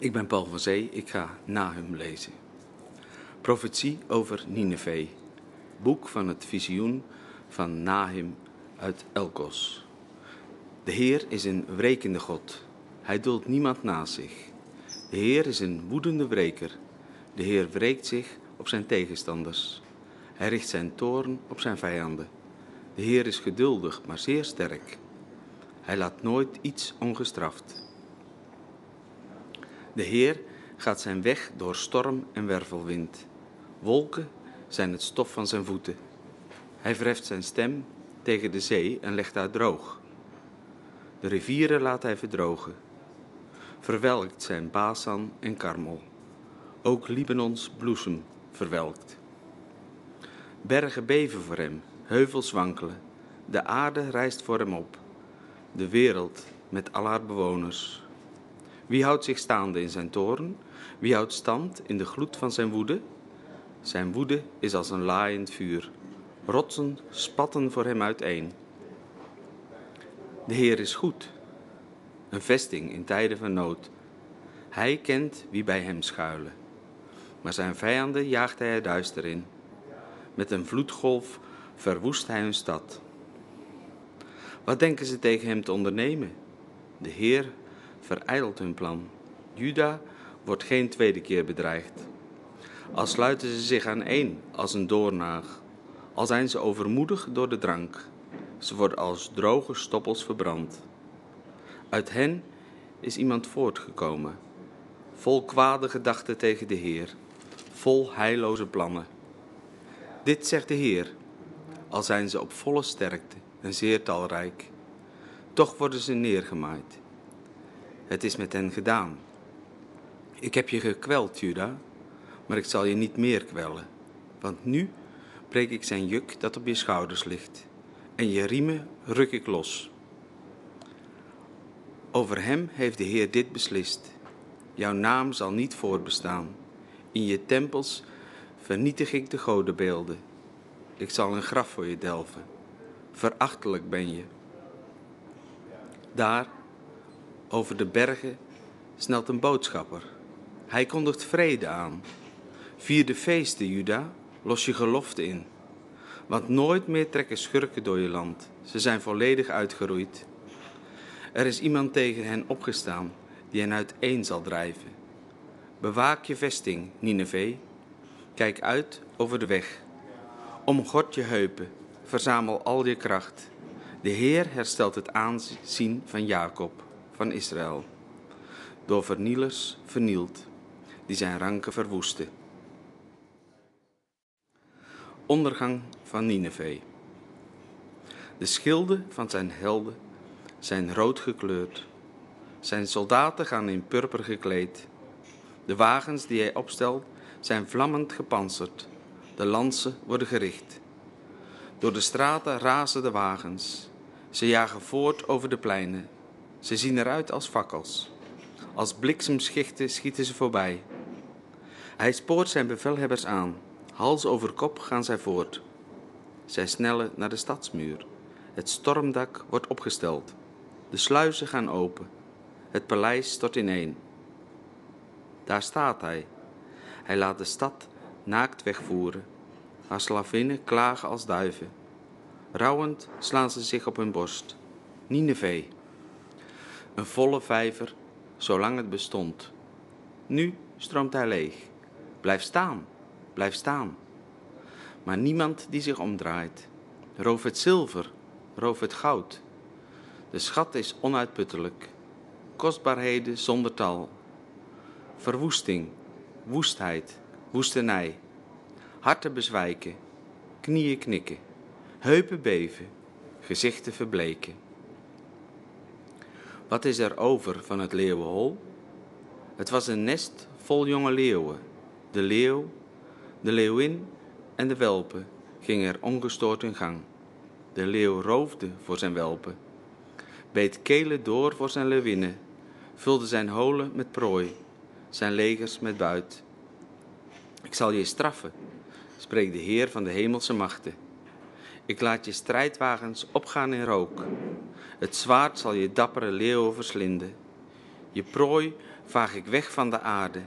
Ik ben Paul van Zee, ik ga Nahum lezen. Profetie over Nineveh. Boek van het visioen van Nahum uit Elkos. De Heer is een wrekende God. Hij duldt niemand naast zich. De Heer is een woedende wreker. De Heer wreekt zich op zijn tegenstanders. Hij richt zijn toorn op zijn vijanden. De Heer is geduldig, maar zeer sterk. Hij laat nooit iets ongestraft. De Heer gaat zijn weg door storm en wervelwind. Wolken zijn het stof van zijn voeten. Hij verheft zijn stem tegen de zee en legt haar droog. De rivieren laat hij verdrogen. Verwelkt zijn Basan en Karmel. Ook Libanons bloesem verwelkt. Bergen beven voor hem, heuvels wankelen. De aarde rijst voor hem op. De wereld met al haar bewoners. Wie houdt zich staande in zijn toren? Wie houdt stand in de gloed van zijn woede? Zijn woede is als een laaiend vuur. Rotsen spatten voor hem uiteen. De Heer is goed, een vesting in tijden van nood. Hij kent wie bij hem schuilen. Maar zijn vijanden jaagt hij er duister in. Met een vloedgolf verwoest hij hun stad. Wat denken ze tegen hem te ondernemen? De Heer verijdelt hun plan. Juda wordt geen tweede keer bedreigd. Al sluiten ze zich aan één als een doornaag, al zijn ze overmoedig door de drank. Ze worden als droge stoppels verbrand. Uit hen is iemand voortgekomen, vol kwade gedachten tegen de Heer, vol heilloze plannen. Dit zegt de Heer, al zijn ze op volle sterkte en zeer talrijk. Toch worden ze neergemaaid. Het is met hen gedaan. Ik heb je gekweld, Juda, maar ik zal je niet meer kwellen. Want nu breek ik zijn juk dat op je schouders ligt, en je riemen ruk ik los. Over hem heeft de Heer dit beslist. Jouw naam zal niet voortbestaan. In je tempels vernietig ik de godenbeelden. Ik zal een graf voor je delven. Verachtelijk ben je. Daar, over de bergen, snelt een boodschapper. Hij kondigt vrede aan. Vier de feesten, Juda, los je gelofte in. Want nooit meer trekken schurken door je land. Ze zijn volledig uitgeroeid. Er is iemand tegen hen opgestaan die hen uiteen zal drijven. Bewaak je vesting, Nineveh. Kijk uit over de weg. Omgord je heupen, verzamel al je kracht. De Heer herstelt het aanzien van Jacob, van Israël. Door vernielers vernield, die zijn ranken verwoesten. Ondergang van Nineveh. De schilden van zijn helden zijn rood gekleurd. Zijn soldaten gaan in purper gekleed. De wagens die hij opstelt zijn vlammend gepantserd. De lansen worden gericht. Door de straten razen de wagens. Ze jagen voort over de pleinen. Ze zien eruit als fakkels. Als bliksemschichten schieten ze voorbij. Hij spoort zijn bevelhebbers aan. Hals over kop gaan zij voort. Zij snellen naar de stadsmuur. Het stormdak wordt opgesteld. De sluizen gaan open. Het paleis stort ineen. Daar staat hij. Hij laat de stad naakt wegvoeren. Haar slavinnen klagen als duiven. Rouwend slaan ze zich op hun borst. Nineveh. Een volle vijver, zolang het bestond. Nu stroomt hij leeg. Blijf staan, blijf staan. Maar niemand die zich omdraait. Roof het zilver, roof het goud. De schat is onuitputtelijk. Kostbaarheden zonder tal. Verwoesting, woestheid, woestenij. Harten bezwijken, knieën knikken, heupen beven, gezichten verbleken. Wat is er over van het leeuwenhol? Het was een nest vol jonge leeuwen. De leeuw, de leeuwin en de welpen gingen er ongestoord in gang. De leeuw roofde voor zijn welpen, beet kelen door voor zijn leeuwinnen, vulde zijn holen met prooi, zijn legers met buit. Ik zal je straffen, spreekt de Heer van de hemelse machten. Ik laat je strijdwagens opgaan in rook. Het zwaard zal je dappere leeuwen verslinden. Je prooi vaag ik weg van de aarde.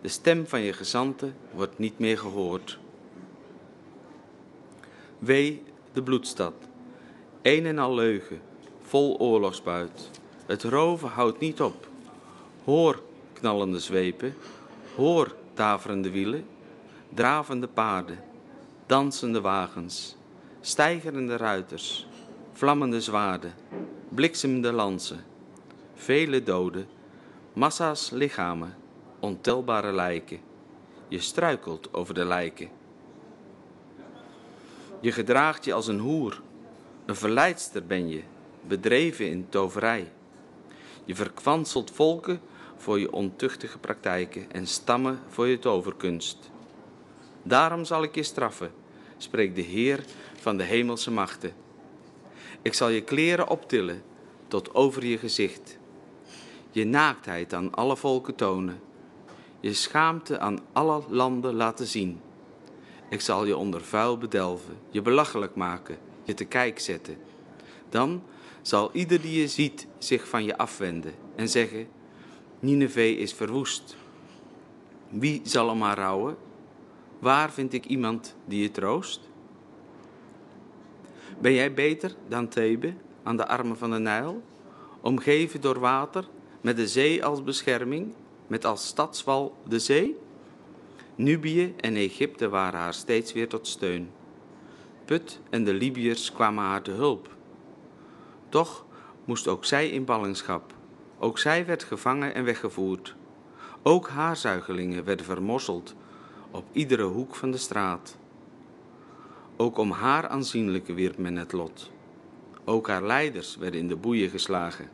De stem van je gezanten wordt niet meer gehoord. Wee de bloedstad, een en al leugen, vol oorlogsbuit. Het roven houdt niet op. Hoor knallende zwepen, hoor daverende wielen, dravende paarden, dansende wagens, stijgerende ruiters, vlammende zwaarden, bliksemende lansen, vele doden, massa's lichamen, ontelbare lijken. Je struikelt over de lijken. Je gedraagt je als een hoer, een verleidster ben je, bedreven in toverij. Je verkwanselt volken voor je ontuchtige praktijken en stammen voor je toverkunst. Daarom zal ik je straffen, spreekt de Heer van de hemelse machten. Ik zal je kleren optillen tot over je gezicht, je naaktheid aan alle volken tonen, je schaamte aan alle landen laten zien. Ik zal je onder vuil bedelven, je belachelijk maken, je te kijk zetten. Dan zal ieder die je ziet zich van je afwenden en zeggen: Nineveh is verwoest. Wie zal om haar rouwen? Waar vind ik iemand die je troost? Ben jij beter dan Thebe aan de armen van de Nijl, omgeven door water, met de zee als bescherming, met als stadswal de zee? Nubië en Egypte waren haar steeds weer tot steun. Put en de Libiërs kwamen haar te hulp. Toch moest ook zij in ballingschap. Ook zij werd gevangen en weggevoerd. Ook haar zuigelingen werden vermorzeld op iedere hoek van de straat. Ook om haar aanzienlijke wierp men het lot. Ook haar leiders werden in de boeien geslagen.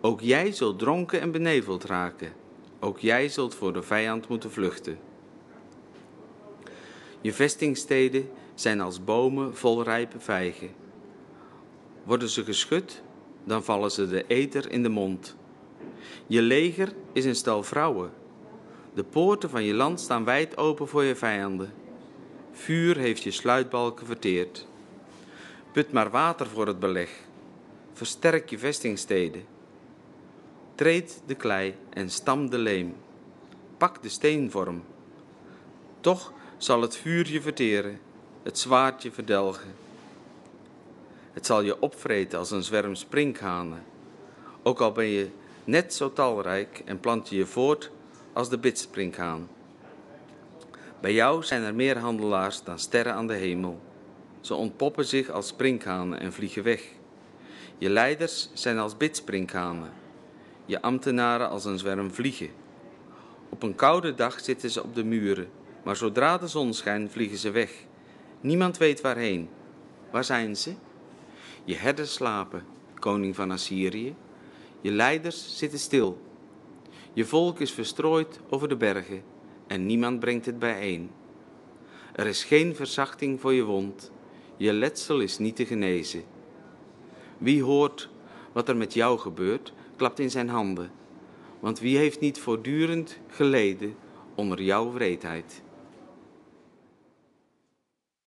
Ook jij zult dronken en beneveld raken. Ook jij zult voor de vijand moeten vluchten. Je vestingsteden zijn als bomen vol rijpe vijgen. Worden ze geschud, dan vallen ze de eter in de mond. Je leger is een stel vrouwen. De poorten van je land staan wijd open voor je vijanden. Vuur heeft je sluitbalken verteerd. Put maar water voor het beleg. Versterk je vestingsteden. Treed de klei en stam de leem. Pak de steenvorm. Toch zal het vuur je verteren, het zwaard je verdelgen. Het zal je opvreten als een zwerm sprinkhanen. Ook al ben je net zo talrijk en plant je je voort als de bidspringhaan. Bij jou zijn er meer handelaars dan sterren aan de hemel. Ze ontpoppen zich als sprinkhanen en vliegen weg. Je leiders zijn als bidspringhanen, je ambtenaren als een zwerm vliegen. Op een koude dag zitten ze op de muren, maar zodra de zon schijnt vliegen ze weg. Niemand weet waarheen. Waar zijn ze? Je herders slapen, koning van Assyrië. Je leiders zitten stil. Je volk is verstrooid over de bergen en niemand brengt het bijeen. Er is geen verzachting voor je wond, je letsel is niet te genezen. Wie hoort wat er met jou gebeurt, klapt in zijn handen, want wie heeft niet voortdurend geleden onder jouw wreedheid?